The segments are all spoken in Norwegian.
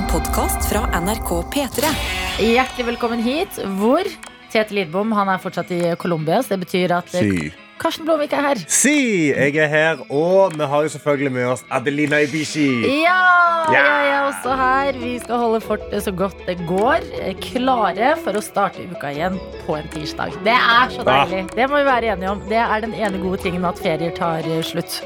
En podkast fra NRK P3. Hjertelig velkommen hit, hvor Tete Lidbom han er fortsatt i Colombia. Så det betyr at eh, Si. Karsten Blomvik er her. si, jeg er her, og vi har jo selvfølgelig med oss Adelina Ibishi. Ja, Ja. jeg er også her. Vi skal holde fortet så godt det går. eh, Klare for å starte uka igjen på en tirsdag. Det er så Ah. deilig. Det må vi være enige om. Det er den ene gode tingen med at ferier tar eh, slutt.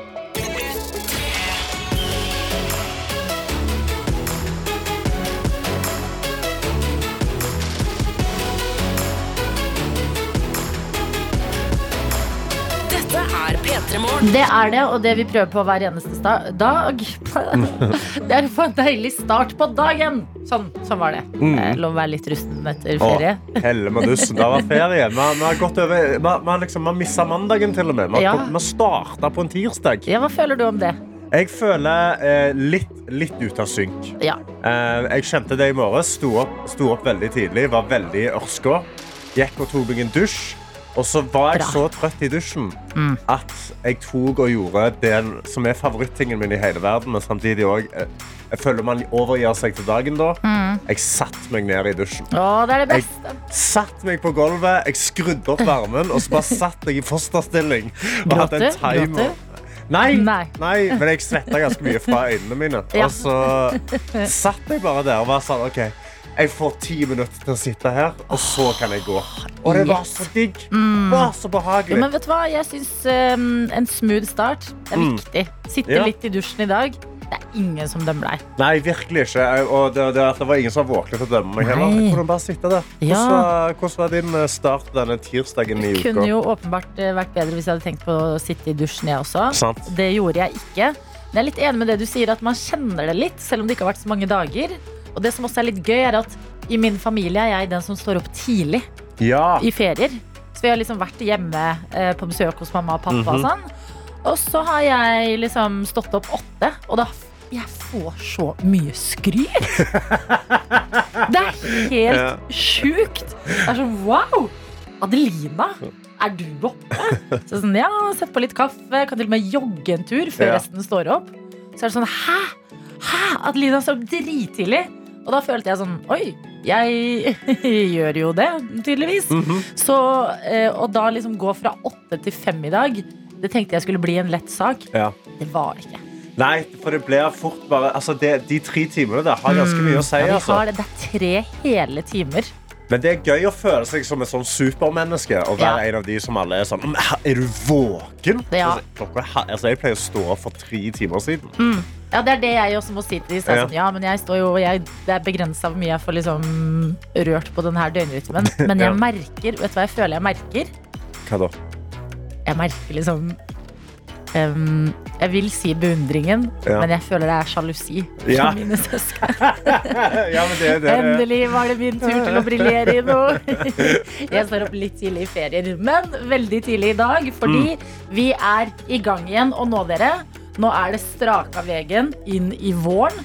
Det er det, og det vi prøver på hver eneste sta dag Det er å få en deilig start på dagen. Sånn, sånn var det. Mm. Lov å være litt rusten etter ferie. Å, helle. Det var ferie. Vi har, gått over Vi har, liksom, missa mandagen, til og med. Vi har, Ja. starta på en tirsdag. Ja, Hva føler du om det? Jeg føler eh, litt, litt ute av synk. Ja. Eh, jeg kjente det i morges. Sto opp, sto opp veldig tidlig, var veldig ørska. Gikk og tok meg en dusj. Og så var jeg Bra. så trøtt i dusjen Mm. at jeg tok og gjorde det som er favorittingen min i hele verden, men samtidig òg Jeg føler man overgir seg til dagen da. Mm. Jeg satte meg ned i dusjen. Å, det er det Jeg beste. satt meg på gulvet, jeg skrudde opp varmen, og så bare satt jeg i fosterstilling. Og hadde en timer. Nei, Nei. nei, men jeg svetta ganske mye fra øynene mine. Ja. Og så satt jeg bare der og var sånn OK, jeg får ti minutter til å sitte her, og så kan jeg gå. Og det var så digg. Det var så behagelig. behagelig. men vet du hva? Jeg syns en smooth start er Mm. viktig. Sitte Ja. litt i dusjen i dag. Det er ingen som dømmer deg. Nei, virkelig ikke. Og det, det, det var ingen som våknet til å dømme meg heller. Jeg kunne bare sitte der. Hvordan, Ja. var, hvordan var din eh, start denne tirsdagen i Det kunne jo åpenbart eh, vært bedre hvis jeg hadde tenkt på å sitte i dusjen, jeg også. Sant. Det gjorde jeg ikke. Men jeg er litt enig med det du sier, at man kjenner det litt, selv om det ikke har vært så mange dager. Og det som også er litt gøy, er at i min familie er jeg den som står opp tidlig Ja. i ferier. Så vi har liksom vært hjemme eh, på besøk hos mamma og pappa og Mhm. sånn. Og så har jeg liksom stått opp åtte, og da jeg får så mye skryt. Det er helt Ja. sjukt. Det er sånn wow! Adelina, er du oppe? Så sånn, ja, Sett på litt kaffe, kan til og med jogge en tur før Ja. resten står opp. Så er det sånn hæ? Hæ? Adelina står opp drittidlig. Og da følte jeg sånn Oi, jeg gjør jo det, tydeligvis. Mhm. Så, eh, og da liksom gå fra åtte til fem i dag, det tenkte jeg skulle bli en lett sak. ja. Det var det ikke. Nei, for det blir fort bare altså det, De tre timene der har ganske mye å si. Ja, altså. har det. det er tre hele timer. Men det er gøy å føle seg som et sånn supermenneske. Og være Ja. en av de som alle er sånn Er du våken? Ja. Altså, klokka, altså, jeg pleier å stå opp for tre timer siden. Ja, Det er det jeg også må si til dem. Ja. Sånn, ja, men jeg står jo, jeg, det er begrensa hvor mye jeg får liksom rørt på denne døgnrytmen. Men jeg Ja. merker Vet du hva jeg føler jeg merker? Hva da? Jeg merker liksom um, Jeg vil si beundringen, Ja. men jeg føler det er sjalusi Ja. mine søsken. Endelig var det min tur til å briljere i noe. Jeg står opp litt tidlig i ferier, men veldig tidlig i dag, fordi Mm. vi er i gang igjen. Og nå, dere, nå er det straka veien inn i våren.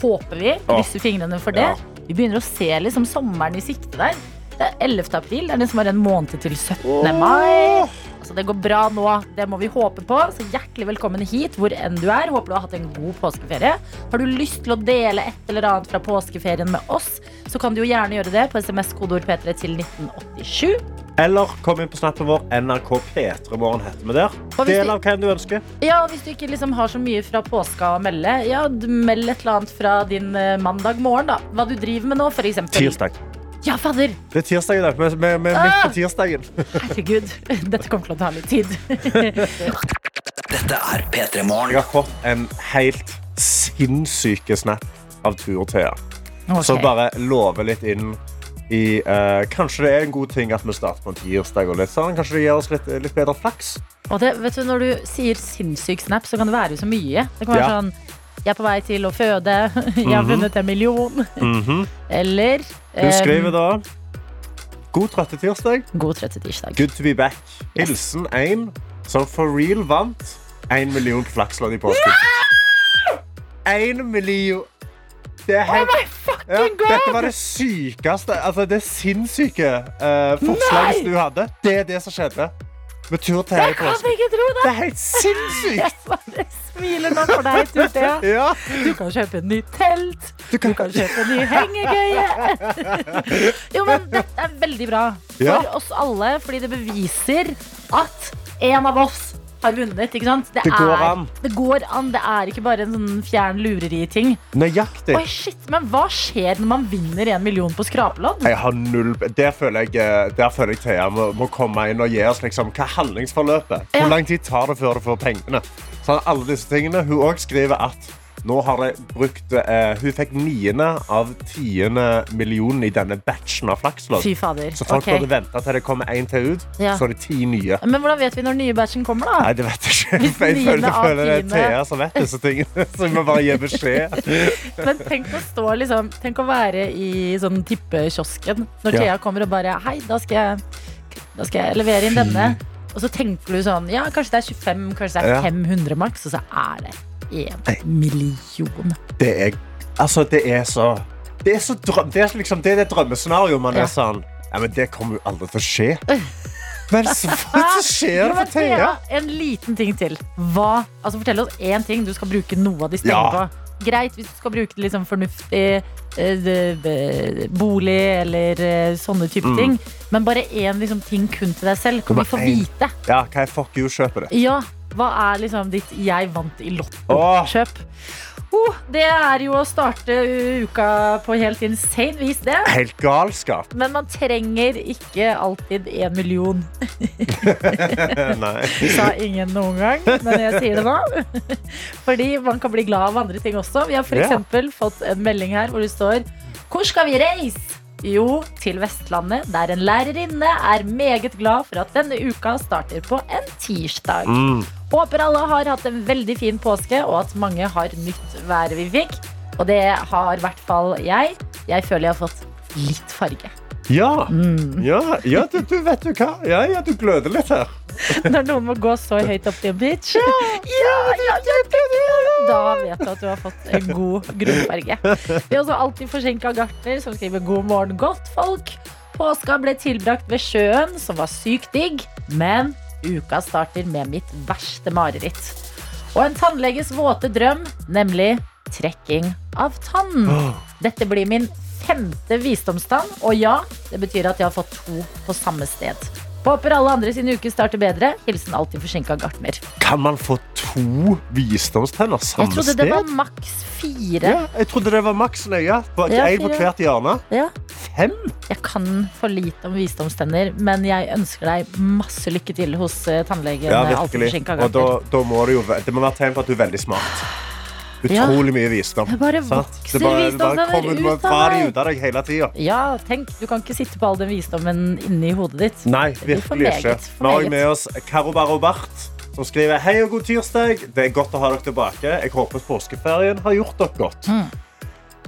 Håper vi. Krysser fingrene for det. Ja. Vi begynner å se liksom sommeren i sikte der. Det er 11. april. Det er den som har en måned til 17. mai. Altså, det går bra nå. Det må vi håpe på. Så hjertelig velkommen hit, hvor enn du er. Håper du har hatt en god påskeferie. Har du lyst til å dele et eller annet fra påskeferien med oss, så kan du jo gjerne gjøre det på SMS-kodeord P3 til 1987. Eller kom inn på snappen vår. NRK P3morgen heter vi der. Del av hvem du ønsker. Ja, og Hvis du ikke liksom har så mye fra påska å melde, ja, meld et eller annet fra din eh, mandag morgen. da Hva du driver med nå, f.eks. Tirsdag. Ja, fader! Det er tirsdag i dag. Vi er midt Ah! på tirsdagen. Herregud, dette kommer til å ta litt tid. Dette er P3 Morgen. Jeg har fått en helt sinnssyk snap av Tur-Thea. Som bare lover litt inn i uh, Kanskje det er en god ting at vi starter på en tirsdag. Og litt sånn. Kanskje det gir oss litt, litt bedre flaks. Og det, vet du, når du sier sinnssyk snap, så kan det være så mye. Det kan være Ja. sånn Jeg er på vei til å føde. Jeg har vunnet en million. Eller Hun em, skriver da God trøtte tirsdag. God 30 tirsdag. Good to be back. Yes. Hilsen en som for real vant én million Flakslodd i påsken. Én million Det er helt ja, Dette var det sykeste, altså det sinnssyke uh, forslaget Nei! du hadde. Det er det som skjedde. med tur til Jeg kan ikke tro Det det! er helt sinnssykt! Jeg bare smiler nå for deg, Thea. Ja, Du kan kjøpe en ny telt. du Du kan, kan kjøpe en ny hengekøye. Jo, men dette er veldig bra for Ja. oss alle, fordi det beviser at en av oss har vunnet. Ikke sant? Det går er, an. Det går an. Det er ikke bare en sånn fjern lureri-ting. nøyaktig. Oi, shit, Men hva skjer når man vinner en million på skrapelodd? Jeg har null Der føler jeg, eh, der føler jeg Thea må, må komme inn og gi oss liksom, hva handlingsforløpet. Ja. Hvor lang tid tar det før du får pengene? Så alle disse tingene. Hun òg skriver at nå har de brukt eh, Hun fikk niende av tiende millionen i denne batchen av. Fy fader. Så folk Ok. burde vente til det kommer én til ut. Ja. Så er det ti nye. Men hvordan vet vi når nye batchen kommer, da? Nei, det vet jeg ikke. Hvis Jeg føler, jeg det er Thea som vet disse tingene. Så vi må bare gi beskjed. Men tenk å stå liksom Tenk å være i sånn tippekiosken når Ja. Thea kommer og bare Hei, da skal jeg, da skal jeg levere inn denne. Og så tenker du sånn Ja, kanskje det er 25, kanskje det er Ja. 500 maks, og så er det en million. Det er, altså, det er så Det er, så drøm, det er, liksom, det, er det drømmescenarioet man Ja. er sånn Ja, men det kommer jo aldri til å skje. Men så, så skjer det for Thea. En liten ting til. Hva, altså Fortell oss én ting du skal bruke noe av de stengene Ja. på. Greit hvis du skal bruke det liksom fornuftig eh, bolig eller eh, sånne type Mm. ting. Men bare én liksom, ting kun til deg selv. Kan vi få vite? Ja, hva er fuck you-kjøpet ditt? Ja, hva er liksom ditt 'jeg vant i Lotto'-kjøp? Oh, det er jo å starte uka på helt insane vis, det. Helt galskap. Men man trenger ikke alltid en million. Nei. Sa ingen noen gang, men jeg sier det nå. Fordi man kan bli glad av andre ting også. Vi har Ja. f.eks. fått en melding her hvor det står Hvor skal vi reise? Jo, til Vestlandet, der en lærerinne er meget glad for at denne uka starter på en tirsdag. Mm. Håper alle har hatt en veldig fin påske, og at mange har nytt været vi fikk. Og det har i hvert fall jeg. Jeg føler jeg har fått litt farge. Ja. Mm. Ja, ja du, du vet du hva? Ja, ja, du gløder litt her. Når noen må gå så høyt opp til en beach, Ja, ja, ja, Da vet du at du har fått en god grunnfarge. Vi har også alltid forsinka gartner, som skriver 'God morgen, godt folk'. Påska ble tilbrakt ved sjøen, som var sykt digg, men uka starter med mitt verste mareritt. Og en tannleges våte drøm, nemlig trekking av tann. Dette blir min femte visdomstann, og ja, det betyr at jeg har fått to på samme sted. Håper alle andre sin uke starter bedre. Hilsen alltid forsinka gartner. Kan man få to visdomstenner samme sted? Jeg trodde det var maks fire. Ja, jeg trodde det var maks nøye. Ja, en på hvert hjørne. Ja. Fem? Jeg kan for lite om visdomstenner, men jeg ønsker deg masse lykke til hos eh, tannlegen. Ja, eh, virkelig. Og da, da må det jo Det må være tegn på at du er veldig smart. Ja. Utrolig mye visdom. Det bare vokser bare, ut av deg. ut av deg hele tiden. Ja, tenk, du kan ikke sitte på all den visdommen inni hodet ditt. Nei, virkelig ikke. Vi har med oss Karo Barobart, som skriver Hei og god tirsdag. Det er godt å ha dere tilbake. Jeg håper påskeferien har gjort dere godt. Mm.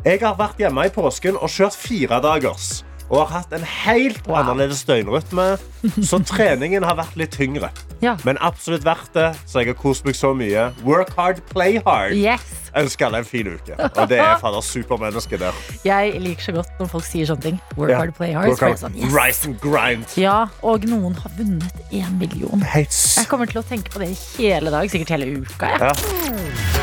Jeg har vært hjemme i påsken og kjørt fire dagers. Og har hatt en helt Wow. annerledes døgnrytme, så treningen har vært litt tyngre. Ja. Men absolutt verdt det, så jeg har kost meg så mye. Work hard, play hard. Yes! Ønsker alle en fin uke. Og det er fader supermenneske der. Jeg liker så godt når folk sier sånne ting. Work Ja. hard, play hard. Hard, sånn, yes. rise and grind. Ja, og noen har vunnet én million. Helt Jeg kommer til å tenke på det hele dag, sikkert hele uka. Ja. Ja.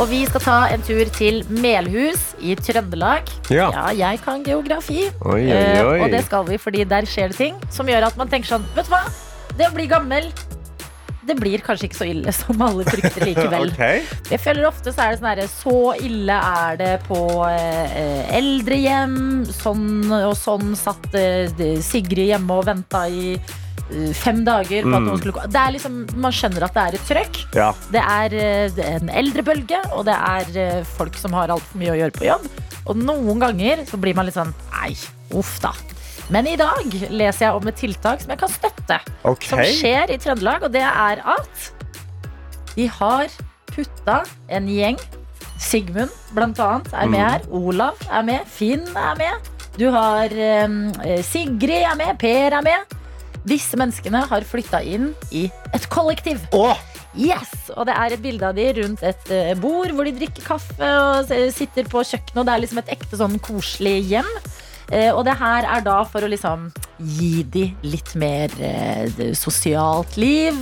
Og vi skal ta en tur til Melhus i Trøndelag. Ja. jeg kan geografi. Oi, oi, Eh, oi. og det skal vi, fordi der skjer det ting som gjør at man tenker sånn Vet du hva? Det å bli gammel det blir kanskje ikke så ille som alle frykter likevel. okay. Jeg føler ofte så er det sånn herre Så ille er det på eh, eldrehjem. Sånn og sånn satt eh, Sigrid hjemme og venta i fem dager på at Mm. noen skulle gå. Det er liksom, Man skjønner at det er et trøkk. Ja. Det er eh, en eldrebølge, og det er eh, folk som har altfor mye å gjøre på jobb. Og noen ganger så blir man litt sånn Nei, uff da. Men i dag leser jeg om et tiltak som jeg kan støtte. Ok. Som skjer i Trøndelag, og det er at de har putta en gjeng. Sigmund blant annet er med Mm. her. Olav er med. Finn er med. Du har eh, Sigrid er med. Per er med. Disse menneskene har flytta inn i et kollektiv. Åh, Yes! Og det er et bilde av de rundt et eh, bord hvor de drikker kaffe og sitter på kjøkkenet. Og det er liksom et ekte sånn koselig hjem. Eh, og det her er da for å liksom gi de litt mer eh, sosialt liv.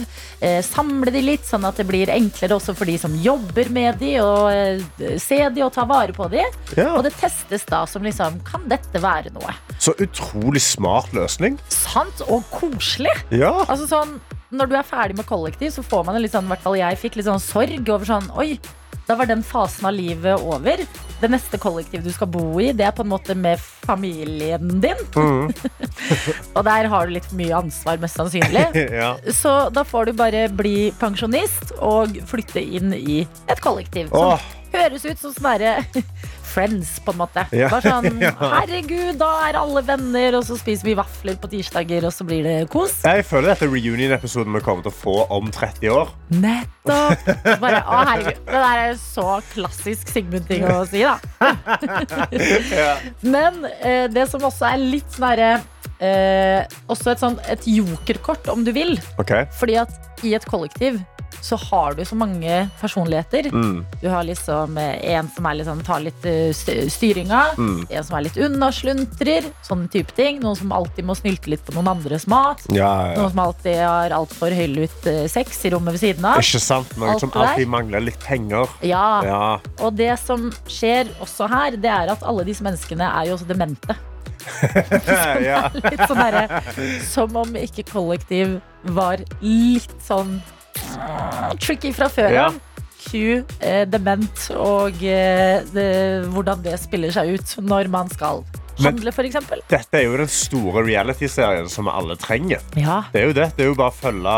Eh, samle de litt, sånn at det blir enklere også for de som jobber med de, og se de og ta vare på de. Ja. Og det testes da som liksom Kan dette være noe? Så utrolig smart løsning. Sant og koselig. Ja. Altså sånn, Når du er ferdig med kollektiv, så får man en litt sånn, i hvert fall jeg fikk litt sånn sorg over sånn Oi, da var den fasen av livet over. Det neste kollektivet du skal bo i, det er på en måte med familien din. Mm. og der har du litt mye ansvar, mest sannsynlig. ja. Så da får du bare bli pensjonist og flytte inn i et kollektiv. Som Åh, høres ut som sånn Friends, på en måte. Ja. Bare sånn, herregud, da er alle venner, og så spiser vi vafler på tirsdager, og så blir det kos. jeg føler dette reunion-episoden vi kommer til å få om 30 år. Nettopp! Bare, å, herregud. Det der er så klassisk Sigmund-ting å si, da. Men eh, det som også er litt sånn herre eh, Også et sånn et jokerkort, om du vil. Okay. Fordi at i et kollektiv så har du så mange personligheter. Mm. Du har liksom eh, en som er sånn, tar litt eh, st- styringa. Mm. En som er litt unnaslunter. Sånne type ting. Noen som alltid må snylte litt på noen andres mat. Ja, ja. Noen som alltid har altfor høylytt eh, sex i rommet ved siden av. Ikke sant? Noen som alltid mangler litt penger. Ja, Ja. Og det som skjer også her, det er at alle disse menneskene er jo også demente. Litt sånn Som om ikke kollektiv var litt sånn tricky fra før Ja. Q, eh, dement, og eh, det, hvordan det spiller seg ut når man skal handle, f.eks. Dette er jo den store reality-serien som alle trenger. Ja, Det er jo det. Det er jo bare å følge,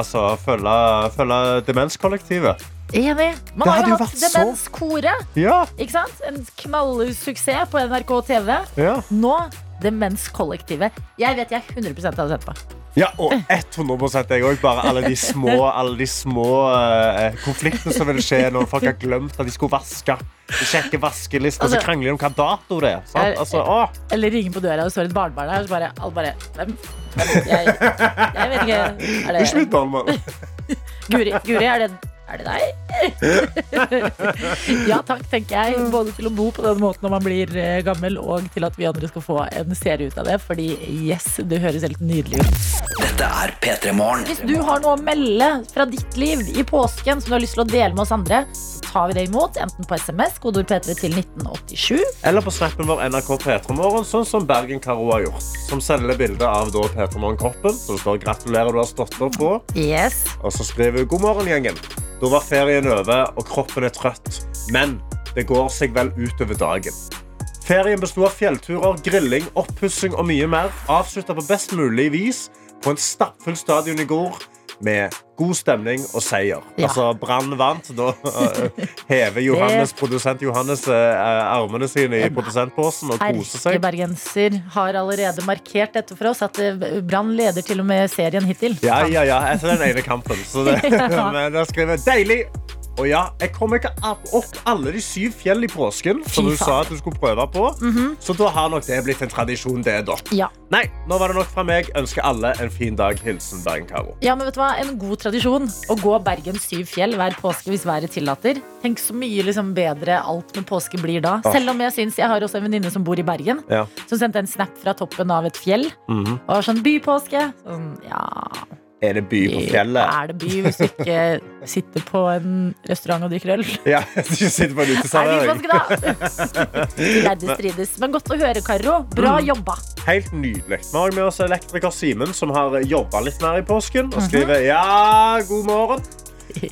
altså, følge, følge demenskollektivet. enig. Man Det har jo hatt Demenskoret. Ja? En knallsuksess på NRK TV. ja. Nå Demenskollektivet. Jeg vet jeg 100% hadde sett på. Ja og 100 jeg òg. Bare alle de små, alle de små uh, konfliktene som vil skje når folk har glemt at de skulle vaske. De sjekker vaskelisten, og så Altså- krangler de om hva dato det er. Altså, Eller ringer på døra og står et barnebarn her. Og så bare, alle bare Hvem? Jeg, jeg vet ikke. Er det ikke mitt barnebarn. Guri? Guri er, det, er det deg? ja takk, tenker jeg. Både til å bo på den måten når man blir eh, gammel, og til at vi andre skal få en serie ut av det. Fordi yes, det høres helt nydelig ut. Dette er P3 Morgen. Hvis du har noe å melde fra ditt liv i påsken som du har lyst til å dele med oss andre, så tar vi det imot. Enten på SMS, kodeord P3 til 1987. Eller på snappen vår NRK P3morgen, sånn som Bergen-Karo har gjort. Som selger bilde av da P3morgen-kroppen. som står 'gratulerer, du har stått opp' på. Yes. Og så skriver hun 'God morgen, gjengen'. Da var ferien over, og kroppen er trøtt. Men det går seg vel utover dagen. Ferien besto av fjellturer, grilling, oppussing og mye mer. Avslutta på best mulig vis på en stappfull stadion i går med god stemning og seier. Ja. Altså, Brann vant. Da øh, hever Johannes, produsent Johannes øh, armene sine i produsentposen og koser seg. Erkebergenser har allerede markert dette for oss, at eh, Brann leder til og med serien hittil. Ja, ja, ja, etter den ene kampen. Så det, men jeg skriver 'deilig'. Og ja, jeg kom ikke opp alle de syv fjell i påsken som du sa at du skulle prøve på. Så da har nok det blitt en tradisjon, det, da. Ja. Nei, nå var det nok fra meg. Ønsker alle en fin dag. Hilsen Bergen-Caro. ja, men vet du hva? En god tradisjon å gå Bergens syv fjell hver påske hvis været tillater. Tenk så mye liksom, bedre alt med påske blir da. Åh. Selv om jeg syns jeg har også en venninne som bor i Bergen, Ja. som sendte en snap fra toppen av et fjell. Mhm. Og var sånn bypåske. Sånn, ja, Er det by på fjellet? er det by hvis du ikke sitter på en restaurant og drikker øl? Ja, du sitter på en? Lærde strides. Men godt å høre, Karo. Bra Mm. jobba. Helt nydelig. Vi har med oss elektriker Simen, som har jobba litt mer i påsken. Og skriver ja, god morgen.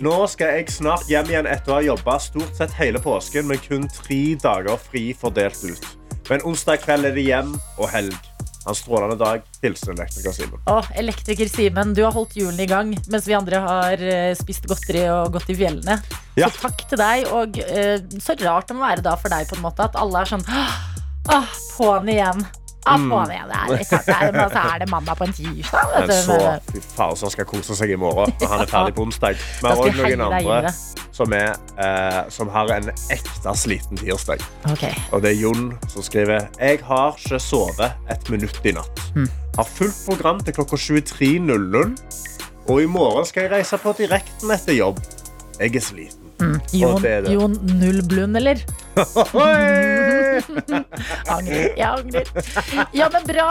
Nå skal jeg snart hjem igjen etter å ha jobba stort sett hele påsken med kun tre dager fri fordelt ut. Men onsdag kveld er det hjem og helg. Ha en strålende dag. Hilsen elektriker Simen. Å, elektriker Simen, du har holdt hjulene i gang mens vi andre har eh, spist godteri og gått i fjellene. Ja. Så takk til deg, og eh, så rart det må være da for deg på en måte at alle er sånn Åh, på'n igjen. Ah, Mm. på'n. Det er, men så er det mandag på en tirsdag. Men så fy faen, så skal kose seg i morgen. Og han er ferdig på onsdag. Vi har òg noen andre som, er, eh, som har en ekte sliten tirsdag. Okay. Og det er Jon som skriver Jeg har ikke sovet et minutt i natt. Mm. Har fullt program til klokka 23.00. Og i morgen skal jeg reise på direkten etter jobb. Jeg er sliten. Mm. Jon. Jon Null Blund, eller? Angrer. Jeg angrer. Ja, men bra.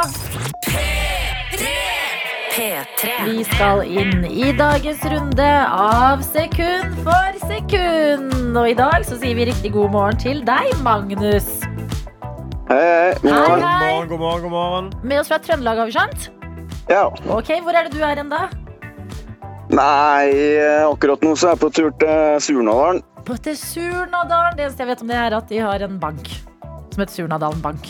P3. Vi skal inn i dagens runde av Sekund for sekund. Og i dag så sier vi riktig god morgen til deg, Magnus. Hei, hei. God Hei, morgen. God hei. morgen, god morgen, god morgen. Med oss fra Trøndelag, har vi skjønt? Ja. Ok, hvor er det du er hen da? Nei, eh, akkurat nå så er jeg på tur til Surnadalen. På til Surnadalen. Det eneste jeg vet om det, er at de har en bank. Som heter Surnadalen Bank.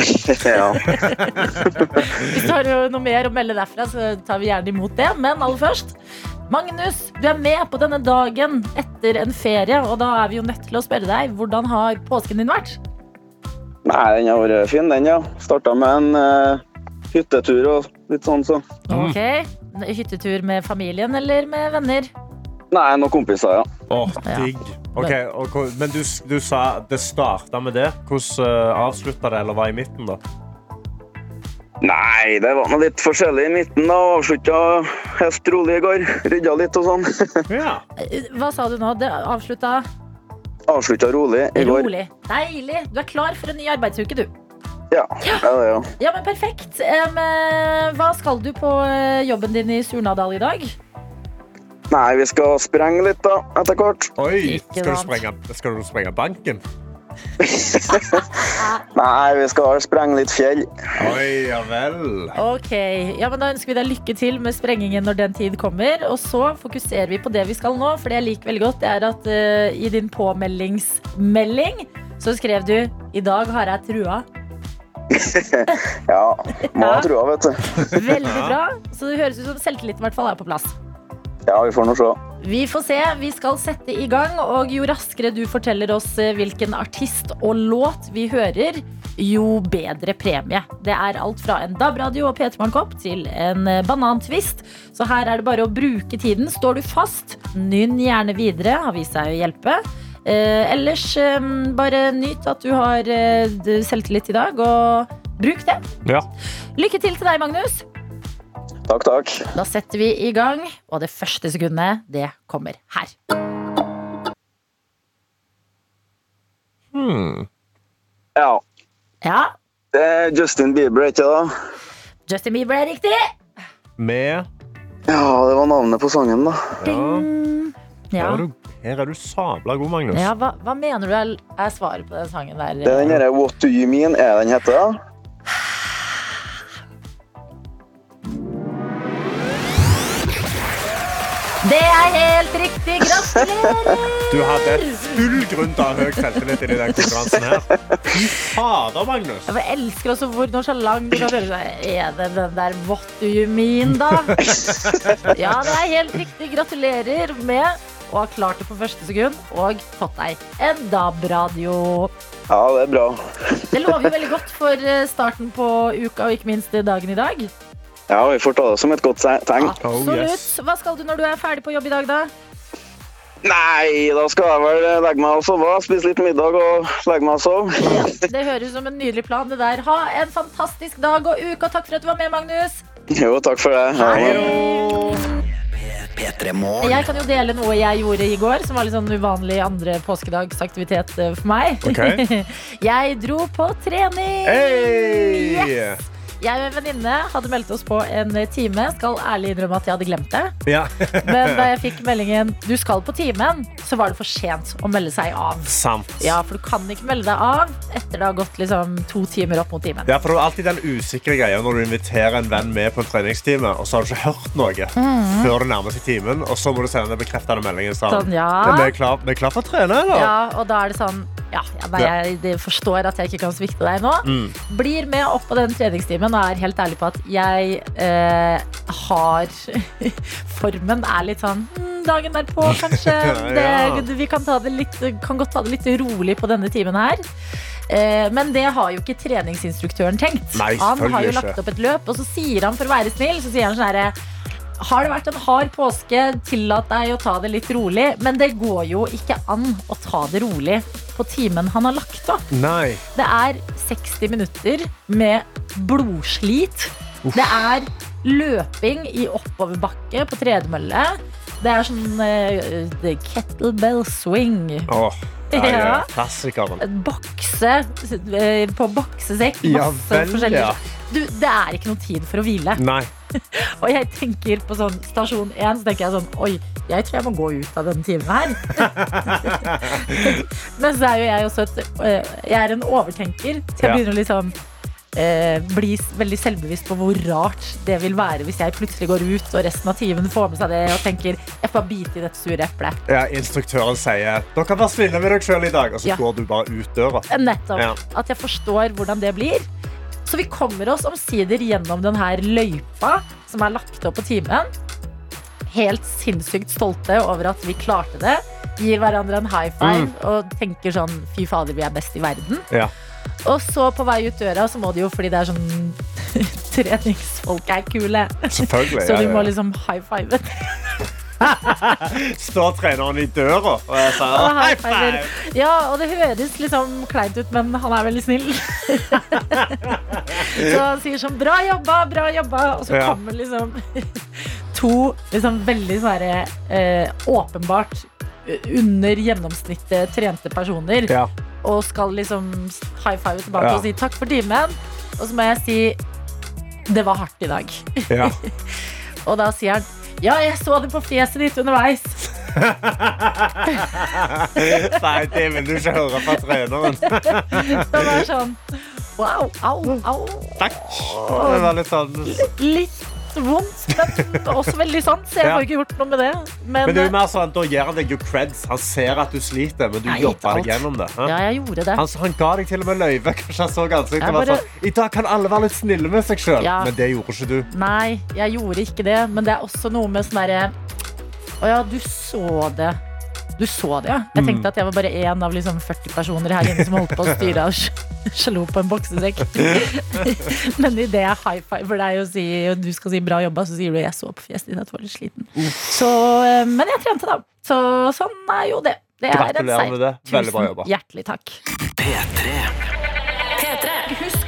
ja. Hvis du har noe mer å melde derfra, så tar vi gjerne imot det. Men aller først, Magnus, du er med på denne dagen etter en ferie. Og da er vi jo nødt til å spørre deg, hvordan har påsken din vært? Nei, den har vært fin, den, ja. Starta med en uh, hyttetur og litt sånn, så. Ok, Hyttetur med familien eller med venner? Nei, noen kompiser, ja. Åh, digg. Ok, og, men du, du sa det starta med det. Hvordan uh, avslutta det, eller var i midten, da? Nei, det var noe litt forskjellig i midten, da. Avslutta helt rolig i går. Rydda litt og sånn. Ja. Eh, Hva sa du nå? Det avslutta Avslutta rolig i går. rolig. Deilig. Du er klar for en ny arbeidsuke, du. Ja, det, ja. Ja, men perfekt. Eh, hva skal du på eh, jobben din i Surnadal i dag? Nei, vi skal sprenge litt, da, etter hvert. Oi, skal du, sprenge, skal du sprenge banken? Nei, vi skal sprenge litt fjell. Oi, ja vel. Ok, ja, men Da ønsker vi deg lykke til med sprengingen når den tid kommer. Og så fokuserer vi på det vi skal nå, for det jeg liker veldig godt, det er at uh, i din påmeldingsmelding så skrev du i dag har jeg trua. Ja, må Ja. ha trua, vet du. Veldig bra. Så det høres ut som selvtilliten i hvert fall er på plass. Ja, vi får nå se. Vi får se. Vi skal sette i gang. Og jo raskere du forteller oss eh, hvilken artist og låt vi hører, jo bedre premie. Det er alt fra en DAB-radio og P3 Morgenkopp til en eh, banantvist. Så her er det bare å bruke tiden. Står du fast, nynn gjerne videre. Har vist seg å hjelpe. Eh, ellers eh, bare nyt at du har eh, selvtillit i dag, og bruk det. Ja. Lykke til til deg, Magnus. Takk, takk. Da setter vi i gang, og det første sekundet, det kommer her. Hmm. Ja, Ja, det er Justin Bieber, ikke det? Justin Bieber er riktig. Med Ja, det var navnet på sangen, da. Ja. Her, er du, her er du sabla god, Magnus. Ja, hva, hva mener du er, er svaret på den sangen der? Det er den derre What Do You Mean er den heter, da. Det er helt riktig! Gratulerer! Du hadde full grunn til å ha høy selvtillit i den konkurransen her. Fy fader, Magnus. Jeg elsker også hvor nonsjalant du kan føle deg. Er det den der what do you mean, da? Ja, det er helt riktig. Gratulerer med å har klart det på første sekund og fått deg en DAB-radio. Ja, det er bra. Det lover jo veldig godt for eh, starten på uka, og ikke minst dagen i dag. Ja, vi får ta det som et godt tegn. Oh, Absolutt. Hva skal du når du er ferdig på jobb i dag, da? Nei, da skal jeg vel legge meg og sove. Spise litt middag og legge meg og sove. Det høres som en nydelig plan. det der. Ha en fantastisk dag og uke, og takk for at du var med, Magnus. Jo, takk for det. Ha det. P3 Jeg kan jo dele noe jeg gjorde i går, som var litt sånn uvanlig andre påskedagsaktivitet eh, for meg. Okay. Jeg dro på trening. Hey! Yes! Jeg og en venninne hadde meldt oss på en time. Skal ærlig innrømme at jeg hadde glemt det. Ja. Men da jeg fikk meldingen 'du skal på timen', så var det for sent å melde seg av. Sant. Ja, for du kan ikke melde deg av etter det har gått liksom to timer opp mot timen. Ja, for Det er alltid den usikre greia når du inviterer en venn med på en treningstime, og så har du ikke hørt noe før det nærmer seg timen, og så må du sende den bekreftende meldingen. Sånn. Ja. Er vi klar, vi er klar for å trene, eller? Ja, og da er det sånn ja, ja, nei, jeg forstår at jeg ikke kan svikte deg nå. Mm. Blir med opp på den treningstimen og er helt ærlig på at jeg eh, har Formen er litt sånn hmm, Dagen derpå, kanskje. Det, vi kan, ta det litt, kan godt ta det litt rolig på denne timen her. Eh, men det har jo ikke treningsinstruktøren tenkt. Nei, han har jo lagt opp et løp, og så sier han for å være snill, så sier han sånn herre har det vært en hard påske, tillat deg å ta det litt rolig. Men det går jo ikke an å ta det rolig på timen han har lagt opp. Nei. Det er 60 minutter med blodslit. Det er løping i oppoverbakke på tredemølle. Det er sånn uh, kettlebell swing. Åh. Ja, ja. Klassikeren. En bokse eh, på boksesekk. Ja vel, ja. Du, det er ikke noe tid for å hvile. Nei. Og jeg tenker på sånn stasjon 1, så tenker jeg sånn Oi, jeg tror jeg må gå ut av denne timen her. Men så er jo jeg også et øh, Jeg er en overtenker. Så jeg begynner å liksom eh, bli veldig selvbevisst på hvor rart det vil være hvis jeg plutselig går ut og resten av timen får med seg det og tenker jeg får bite i dette sure eplet. Ja, instruktøren sier dere kan være snille med deg sjøl i dag, og så Ja. går du bare ut døra. Nettopp. Ja. At jeg forstår hvordan det blir. Så vi kommer oss omsider gjennom denne løypa som er lagt opp på timen. Helt sinnssykt stolte over at vi klarte det. Gir hverandre en high five Mm. og tenker sånn fy fader, vi er best i verden. Ja. Og så på vei ut døra, så må de jo, fordi det er sånn treningsfolk er kule, så de må liksom high five. Står treneren i døra og jeg sier Og high five. Ja, og det høres liksom kleint ut, men han er veldig snill. så han sier sånn 'bra jobba, bra jobba', og så Ja. kommer liksom to liksom veldig sånn eh, åpenbart eh, under gjennomsnittet trente personer Ja. og skal liksom high five tilbake Ja. og si 'takk for timen'. Og så må jeg si 'det var hardt i dag'. Ja. Og da sier han 'ja, jeg så det på fjeset ditt underveis'. Nei, det vil du ikke høre fra treneren. Det var sånn Wow, au, au. Takk. Det var litt sånn Litt vondt, men også veldig sant, så jeg Ja. får ikke gjort noe med det. Men, Men det er jo mer sånn, da gir han deg jo creds. Han ser at du sliter, men du jobber deg gjennom det. ja, jeg gjorde det. Han, han ga deg til og med løyve. Kanskje han så ansiktet bare- sånn I dag kan alle være litt snille med seg sjøl. Ja. Men det gjorde ikke du. Nei, jeg gjorde ikke det, men det er også noe med sånn derre Å ja, du så det. Du så det, ja. Jeg tenkte at jeg var bare én av liksom 40 personer her inne som holdt på å styre og sj- slo på en boksesekk. Men idet jeg high fiver deg og, sier, og du skal si 'bra jobba', så sier du 'jeg så på fjeset ditt at du var litt sliten'. Så, eh, men jeg trente, da. Så sånn er jo det. Det er en seier. Tusen hjertelig takk. P3.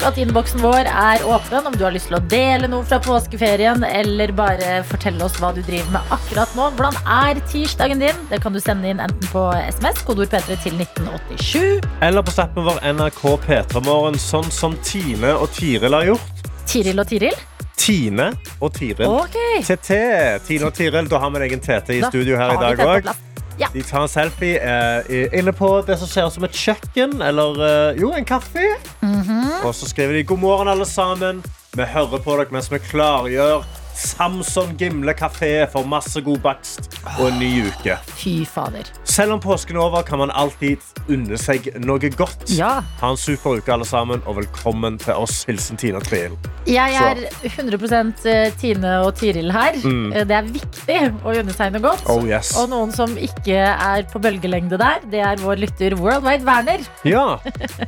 Husk at innboksen vår er åpen om du har lyst til å dele noe fra påskeferien, eller bare fortelle oss hva du driver med akkurat nå. Hvordan er tirsdagen din? Det kan du sende inn enten på SMS, kodeord P3 til 1987. Eller på snappen vår NRK P3morgen, sånn som Tine og Tiril har gjort. Tiril og Tiril. Tine og Tiril. Okay. TT. Tine og Tiril. Da har vi deg en TT i Da studio her i dag òg. Ja. De tar en selfie eh, inne på det som ser ut som et kjøkken, eller eh, jo, en kaffe. Mm -hmm. Og så skriver de 'God morgen, alle sammen'. Vi hører på dere mens vi klargjør Samson Gimle kafé for masse god bakst og en ny uke. Fy fader. Selv om påsken er over, kan man alltid unne seg noe godt. Ja. Ha en super uke, alle sammen, og velkommen til oss. Hilsen Tina Triel. Jeg er 100% Tine og Tiril her. Mm. Det er viktig å unne seg noe godt. Oh yes. Og noen som ikke er på bølgelengde der, det er vår lytter Worldwide Werner. Ja.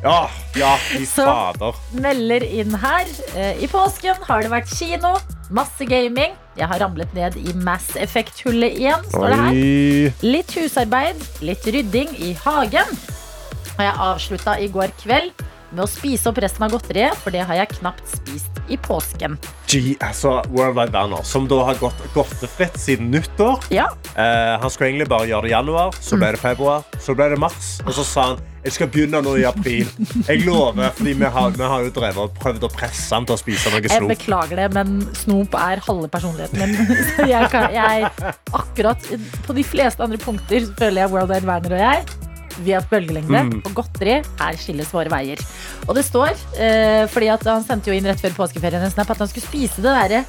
Ja, ja Så- fader. melder inn her. Eh, I påsken har det vært kino, masse gaming. Jeg har ramlet ned i Mass Effect-hullet igjen, står det her. Litt husarbeid, litt rydding i hagen. Og jeg avslutta i går kveld med å spise opp resten av godteriet, for det har jeg knapt spist i påsken. G, altså Worldwide Werner, som da har gått godtefritt siden nyttår. Ja, Eh, han skulle egentlig bare gjøre det i januar, så ble det februar, så ble det mars. Og så sa han jeg skal begynne nå i april. Jeg lover, fordi vi har, vi har jo drevet og prøvd å presse han til å spise noe jeg beklager det, men snop er halve personligheten min. Så jeg kan, jeg, akkurat på de fleste andre punkter føler jeg Worldwide Werner og jeg vi er bølgelengde. Mm. Og godteri, her skilles våre veier. Og det står, eh, fordi at han sendte jo inn rett før påskeferien en snap, at han skulle spise det derre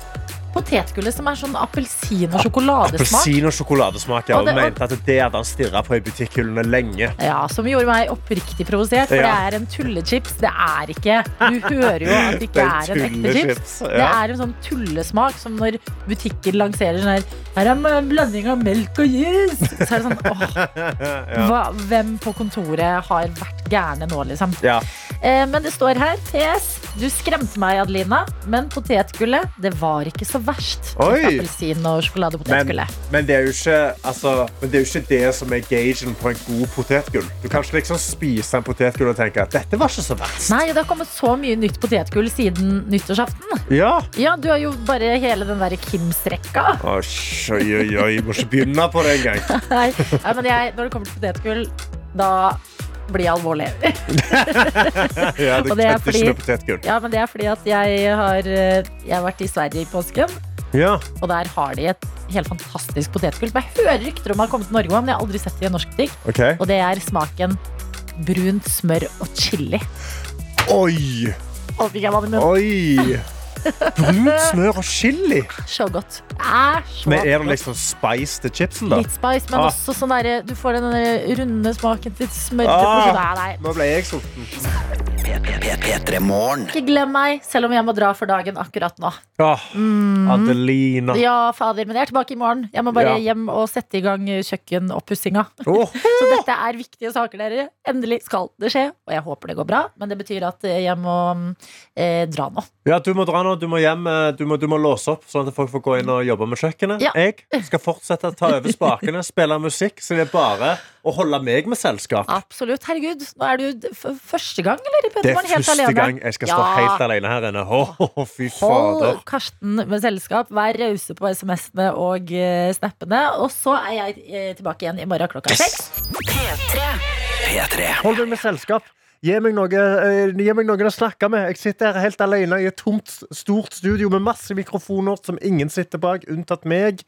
potetgullet som er sånn appelsin og sjokoladesmak. Appelsin og sjokoladesmak. Ja, Og og det- mente at det hadde han stirra på i butikkhyllene lenge. Ja, Som gjorde meg oppriktig provosert, for Ja. det er en tullechips. Det er ikke Du hører jo at det ikke er en ekte chips. Ja. Det er en sånn tullesmak som når butikker lanserer sånn her Her er en blanding av melk og jus. Så er det sånn åh, hva, Hvem på kontoret har vært gærne nå, liksom? Ja. Eh, men det står her, PS. Du skremte meg, Adelina, men potetgullet, det var ikke så verst. Appelsin og Men, sjokoladepotetgullet. men, det er jo ikke, altså, men det er jo ikke det som er gagen på en god potetgull. Du kan ikke liksom spise en potetgull og tenke at dette var ikke så verst. Nei, det har kommet så mye nytt potetgull siden nyttårsaften. Ja. Ja, du har jo bare hele den derre Kims-rekka. Oi, oi, oi. Må ikke begynne på det engang. Nei, men jeg, når det kommer til potetgull, da bli alvorlig. Ja, det, Og det er fordi-. Ja, men det er fordi at jeg har, eh, jeg har vært i Sverige i påsken, Ja. og der har de et helt fantastisk potetgull. som Jeg hører rykter om har kommet til Norge òg, men jeg har aldri sett det i en norsk butikk. Okay. Og det er smaken brunt smør og chili. Oi! Å, fikk jeg vann i munnen. Oi! Brunt smør og chili. Så godt. Er så Men er det liksom spice til chipsen, da? Litt spice, men Ah. også sånn derre Du får den der runde smaken til smør. Ah. Nå ble jeg sulten. Ikke glem meg, selv om jeg må dra for dagen akkurat nå. Adelina. Mm. Ja, fader, men jeg er tilbake i morgen. Jeg må bare Ja. hjem og sette i gang kjøkkenoppussinga. Oh. Så dette er viktige saker, dere. Endelig skal det skje. Og jeg håper det går bra, men det betyr at jeg må eh, dra nå. Ja, du må dra nå. Du må hjem. eh, Du må, du må låse opp, sånn at folk får gå inn og jobbe med kjøkkenet. Ja. Jeg skal fortsette å ta over spakene, spille musikk, så det er bare å holde meg med selskap. Absolutt. Herregud, nå er du f første gang, eller? Det er helt første alene? gang jeg skal stå Ja. helt alene her inne. Åh, fy fader. Hold Karsten med selskap. Vær rause på SMS-ene og eh, snappene. Og så er jeg eh, tilbake igjen i morgen klokka seks. P3. Hold deg med selskap. Gi meg, noe, eh, å snakke med. Jeg sitter her helt alene i et tomt, stort studio med masse mikrofoner som ingen sitter bak, unntatt meg.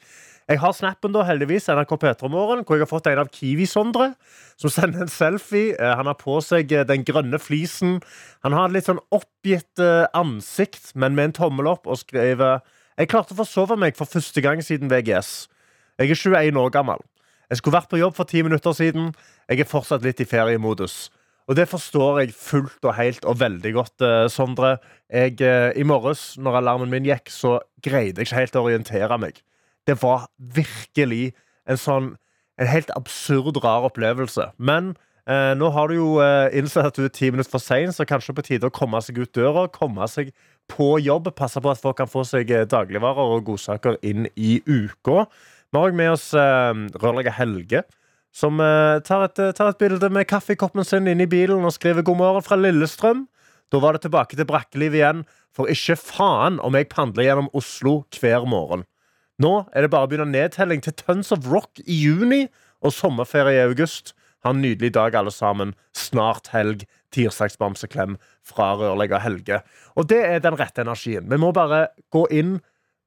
Jeg har snappen, da, heldigvis, NRK P3morgen, hvor jeg har fått en av Kiwi-Sondre, som sender en selfie. Eh, Han har på seg eh, den grønne flisen. Han har litt sånn oppgitt ansikt, men med en tommel opp, og skriver Jeg klarte å forsove meg for første gang siden VGS. Jeg er 21 år gammel. Jeg skulle vært på jobb for ti minutter siden. Jeg er fortsatt litt i feriemodus. Og det forstår jeg fullt og helt og veldig godt, eh, Sondre. Jeg, eh, I morges, når alarmen min gikk, så greide jeg ikke helt å orientere meg. Det var virkelig en sånn En helt absurd, rar opplevelse. Men eh, nå har du jo eh, innsett at du er ti minutter for sein, så kanskje på tide å komme seg ut døra, komme seg på jobb, passe på at folk kan få seg eh, dagligvarer og godsaker inn i uka. Vi har også med oss eh, rørlegger Helge, som eh, tar, et, eh, tar et bilde med kaffekoppen sin inn i bilen og skriver 'God morgen fra Lillestrøm'. Da var det tilbake til brakkeliv igjen, for ikke faen om jeg pandler gjennom Oslo hver morgen. Nå er det bare å begynne nedtelling til Tons of Rock i juni og sommerferie i august. Ha en nydelig dag, alle sammen. Snart helg. Tirsdagsbamseklem fra rørlegger Helge. Og det er den rette energien. Vi må bare gå inn.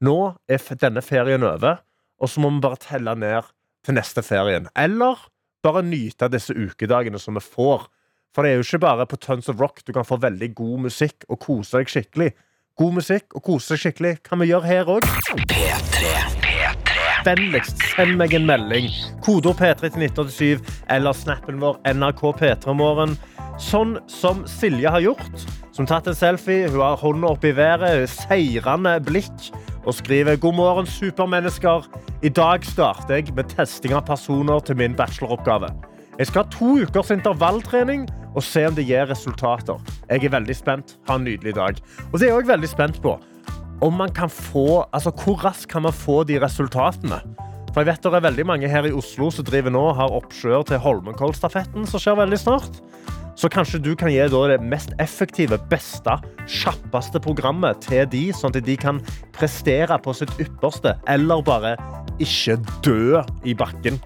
Nå er denne ferien over, og så må vi bare telle ned til neste ferien. Eller bare nyte disse ukedagene som vi får. For det er jo ikke bare på Tons of Rock du kan få veldig god musikk og kose deg skikkelig. God musikk og kose deg skikkelig kan vi gjøre her òg. P3. P3. Vennligst send meg en melding. Kodeord P3 til 1987 eller snappen vår NRK P3morgen. Sånn som Silje har gjort. Som tatt en selfie. Hun har hånda opp i været, seirende blikk og skriver God morgen, supermennesker. I dag starter jeg med testing av personer til min bacheloroppgave. Jeg skal ha to ukers intervalltrening og se om det gir resultater. Jeg er veldig spent. Ha en nydelig dag. Og det er jeg veldig spent på om man kan få, altså Hvor raskt kan man få de resultatene? For jeg vet Det er veldig mange her i Oslo som driver nå har oppkjør til Holmenkollstafetten, som skjer veldig snart. Så kanskje du kan gi det mest effektive, beste, kjappeste programmet til de, sånn at de kan prestere på sitt ypperste, eller bare ikke dø i bakken.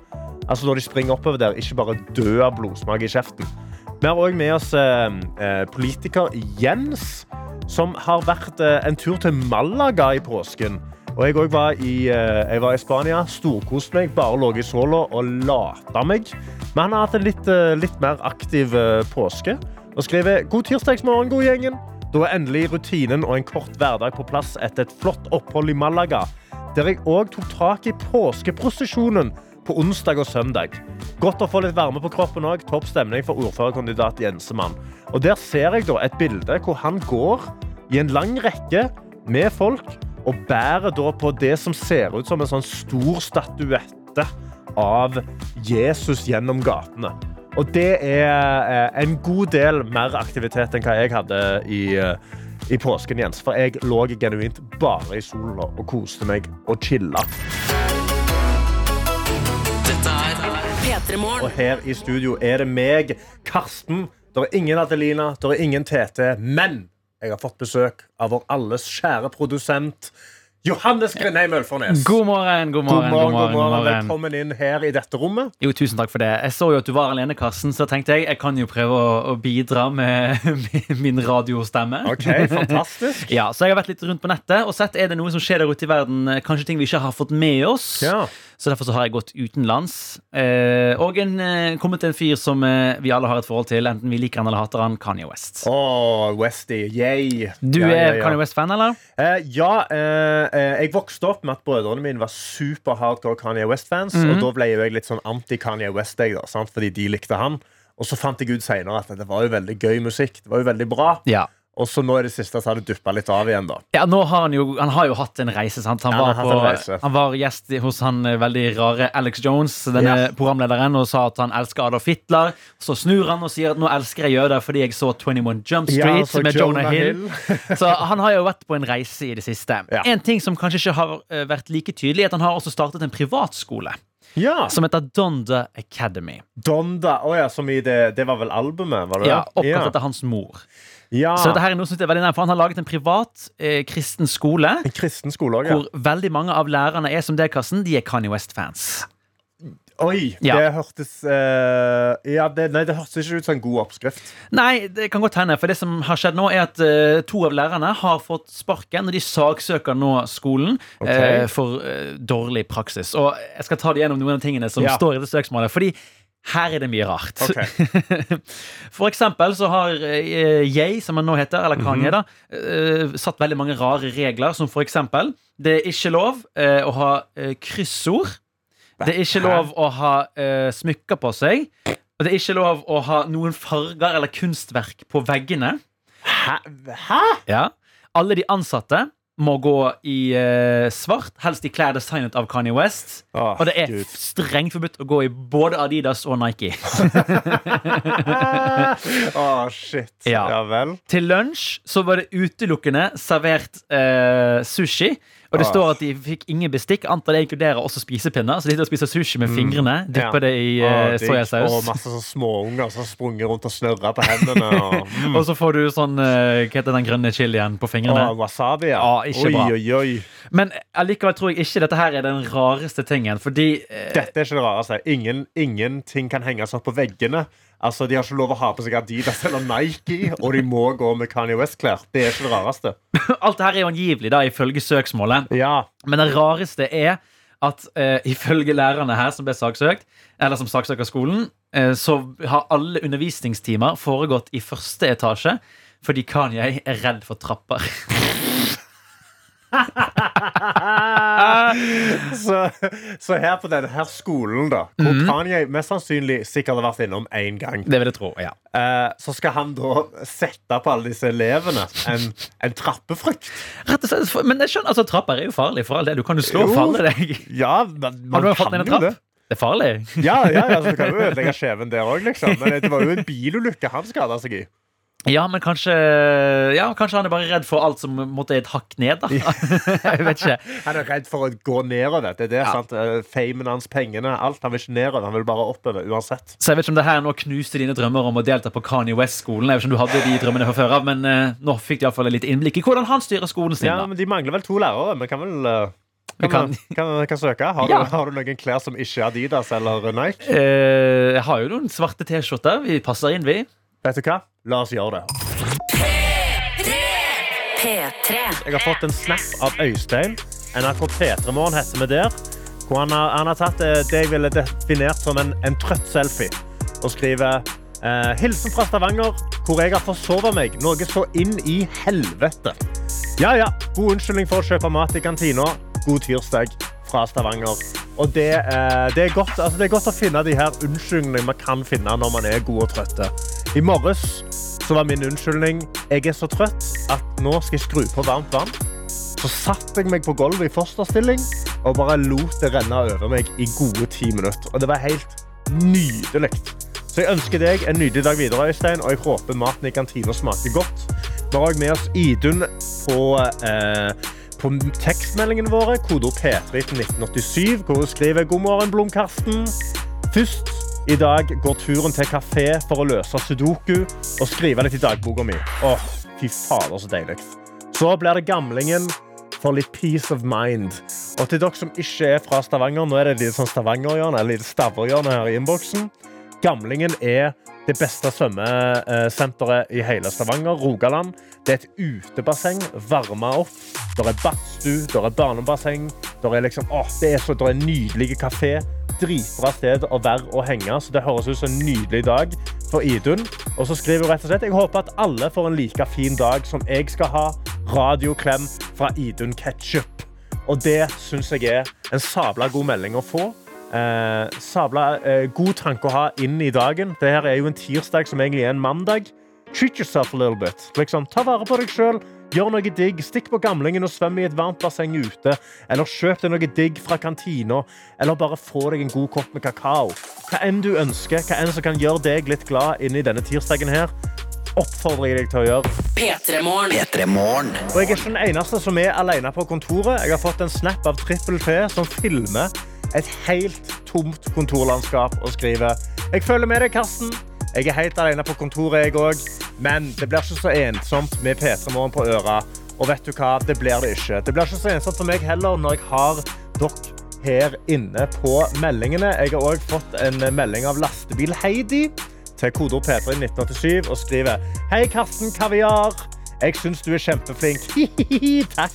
Altså Når de springer oppover der, ikke bare dø av blodsmak i kjeften. Vi har òg med oss eh, eh, politiker Jens, som har vært eh, en tur til Malaga i påsken. Og jeg òg var, eh, var i Spania, storkoste meg, bare lå i sola og lata meg. Men han har hatt en litt, eh, litt mer aktiv eh, påske. Og skriver God tirsdagsmorgen, god gjengen. Da er endelig rutinen og en kort hverdag på plass etter et flott opphold i Malaga. Der jeg òg tok tak i påskeprosesjonen på onsdag og søndag. Godt å få litt varme på kroppen òg. Topp stemning for ordførerkandidat Jensemann. Og der ser jeg da et bilde hvor han går i en lang rekke med folk og bærer da på det som ser ut som en sånn stor statuette av Jesus gjennom gatene. Og det er eh, en god del mer aktivitet enn hva jeg hadde i, eh, i påsken, Jens. For jeg lå genuint bare i solen og koste meg og chilla. Dette P3 Morgen. Og her i studio er det meg, Karsten. Det er ingen Adelina, det er ingen Tete. Men jeg har fått besøk av vår alles kjære produsent Johannes Grindheim Ølfornes. God morgen, god morgen, God morgen. god morgen. Velkommen inn her i dette rommet. Jo, tusen takk for det. Jeg så jo at du var alene, Karsten, så tenkte jeg jeg kan jo prøve å, å bidra med min radiostemme. Ok, fantastisk. Ja, så jeg har vært litt rundt på nettet og sett er det noe som skjer der ute i verden. eh, Kanskje ting vi ikke har fått med oss. Ja. Så derfor så har jeg gått utenlands. Eh, og en, eh, kommet til en fyr som eh, vi alle har et forhold til, enten vi liker han eller hater han, Kanye West. Åh, Westy, yay. Du Ja, ja, er ja. Kanye West-fan, eller? Eh, ja, eh, eh, jeg vokste opp med at brødrene mine var super hardcore Kanye West-fans. Mhm. Og da ble jo jeg litt sånn anti-Kanye West, jeg, da, sant? fordi de likte han. Og så fant jeg ut senere at det var jo veldig gøy musikk. Det var jo veldig bra. Ja. Og så nå i det siste så har det duppa litt av igjen, da. Ja, nå har han, jo, han har jo hatt en reise. Sant? Han, Ja, var han på, reise. han var gjest hos han eh, veldig rare Alex Jones, denne Ja. programlederen, og sa at han elsker Adolf Hitler. Så snur han og sier at nå elsker jeg jøder fordi jeg så 21 Jump Street ja, med Jonah, Jonah Hill. så han har jo vært på en reise i det siste. En ting som kanskje ikke har eh, vært like tydelig, er at han har også startet en privatskole Ja. som heter Donda Academy. Donda. oh ja, som i det Det var vel albumet? Var det Ja, Oppkalt ja. etter hans mor. Ja. Så dette her er noe som er veldig nær, for Han har laget en privat eh, kristen skole. En kristen skole også, ja. Hvor veldig mange av lærerne er som deg, Karsten. De er Kanye West-fans. Oi, Ja. det hørtes uh, Ja, det, nei, det hørtes ikke ut som en god oppskrift. Nei, det kan godt hende. For det som har skjedd nå, er at uh, to av lærerne har fått sparken, og de saksøker nå skolen okay. uh, for dårlig praksis. Og jeg skal ta det gjennom noen av tingene som Ja. står i det søksmålet. Fordi her er det mye rart. Okay. For eksempel så har eh, jeg, som han nå heter, eller Mhm. Kanye, da, eh, satt veldig mange rare regler, som for eksempel Det er ikke lov eh, å ha kryssord. Det er ikke lov å ha smykker på seg. Og det er ikke lov å ha noen farger eller kunstverk på veggene. Hæ? Hæ? Ja. Alle de ansatte må gå i eh, svart, helst i klær designet av Kanye West. Åh, Og det er Gud. strengt forbudt å gå i både Adidas og Nike. Å, shit. Ja. Ja. vel. Til lunsj så var det utelukkende servert eh, sushi. Og det Ah. står at de fikk ingen bestikk. Antar det inkluderer også spisepinner. Så de sitter og spiser sushi med fingrene. Dypper det i uh, eh, soyasaus. Og masse sånn småunger som har sprunget rundt og snørra på hendene. Og, mm. Og så får du sånn uh, Hva heter den grønne chilien på fingrene? og wasabi, ja. Ah, ikke oi, bra. oi, oi. Men allikevel tror jeg ikke dette her er den rareste tingen. Fordi uh, Dette er ikke det rareste. Ingen, ingenting kan henges opp på veggene. Altså, De har ikke lov å ha på seg Adidas eller Nike, og de må gå med Kanye West-klær. Det er ikke det rareste. alt dette er jo angivelig, da, ifølge søksmålet. Ja, Men det rareste er at uh, ifølge lærerne her som ble saksøkt, eller som saksøker skolen, uh, så har alle undervisningstimer foregått i første etasje fordi Kanye er redd for trapper. så, så her på denne her skolen, da, hvor Kanye mest sannsynlig sikkert har vært innom én gang, Det vil jeg tro. ja eh, så skal han da sette på alle disse elevene en, en trappefrykt. Rett og slett, Men jeg skjønner, altså trapper er jo farlig for all det. Du kan jo slå farlig og falle deg. Ja, men Har du falt kan ned en trapp? det. Det er farlig. Ja, ja, ja, så du kan jo ødelegge skjeven der òg, liksom. Men det var jo en bilulykke han skada seg i. Ja, men kanskje Ja, kanskje han er bare redd for alt som måtte et hakk ned, da. jeg vet ikke. Han er redd for å gå nedover. Det er det, Ja. sant? Eh, Famen hans, pengene, alt. Han vil ikke nedover, han vil bare oppover uansett. Så jeg vet ikke om det her nå knuste dine drømmer om å delta på Kanye West-skolen. Jeg vet ikke om du hadde de drømmene fra før av, men eh, nå fikk du iallfall litt innblikk i hvordan han styrer skolen sin. Ja, men De mangler vel to lærere. Vi kan vel eh, kan, kan- kan, kan, kan søke. Har, Ja. du, har du noen klær som ikke er Adidas eller Nike? Eh, jeg har jo noen svarte T-skjorter. Vi passer inn, vi. Vet du hva? La oss gjøre det. P3. Jeg har fått en snap av Øystein. NRK P3morgen heter vi der. Hvor han har, han har tatt eh, det jeg ville definert som en, en trøtt selfie. Og skriver eh, Hilsen fra Stavanger, hvor jeg har forsovet meg noe så inn i helvete. Ja, ja. God unnskyldning for å kjøpe mat i kantina. God tirsdag fra Stavanger. Og det, eh, det, er godt, altså det er godt å finne de her unnskyldningene man kan finne når man er god og trøtte. I morges så var min unnskyldning jeg er så trøtt at nå skal jeg skru på varmt vann. Så satte jeg meg på gulvet i fosterstilling og bare lot det renne over meg i gode ti minutter. Og det var helt nydelig. Så jeg ønsker deg en nydelig dag videre, Øystein, og jeg håper maten i kantina smaker godt. Vi har òg med oss Idun på, eh, på tekstmeldingene våre, kodeord P3 til 1987, hvor hun skriver God morgen, Blomkarsten. Først i dag går turen til kafé for å løse sudoku og skrive litt i dagboka mi. Åh, fy fader, så deilig. Så blir det gamlingen for litt peace of mind. Og til dere som ikke er fra Stavanger, nå er det et lite sånn Stavanger-hjørne, her i innboksen. Gamlingen er det beste svømmesenteret i hele Stavanger, Rogaland. Det er et utebasseng, varma opp. Der er badstue, der er barnebasseng. Der er liksom, åh, det er så, der er nydelige kafé. Dritbra sted å være og henge, så det høres ut som en nydelig dag for Idun. Og så skriver hun rett og slett, jeg håper at alle får en like fin dag som jeg skal ha. Radioklem fra Idun Ketchup. Og det synes jeg er en sabla god melding å få. Eh, sabla eh, god tanke å ha inn i dagen. Dette er jo en tirsdag som egentlig er en mandag. Treat yourself a little bit. Liksom, ta vare på deg sjøl. Gjør noe digg. Stikk på gamlingen og svøm i et varmt basseng ute. Eller kjøp deg noe digg fra kantina. Eller bare få deg en god kopp med kakao. Hva enn du ønsker, hva enn som kan gjøre deg litt glad inni denne tirsdagen her, oppfordrer jeg deg til å gjøre. P3morgen. P3 Morgen. Og jeg er ikke den eneste som er alene på kontoret. Jeg har fått en snap av Trippel T som filmer et helt tomt kontorlandskap og skriver Jeg følger med deg, Karsten. Jeg er helt alene på kontoret, jeg òg. Men det blir ikke så ensomt med P3 Morgen på øra. Og vet du hva? Det blir det ikke. Det blir ikke så ensomt for meg heller når jeg har dere her inne på meldingene. Jeg har òg fått en melding av Lastebil-Heidi til kodeord P3 1987 og skriver Hei, Karsten Kaviar. Jeg syns du er kjempeflink. Takk.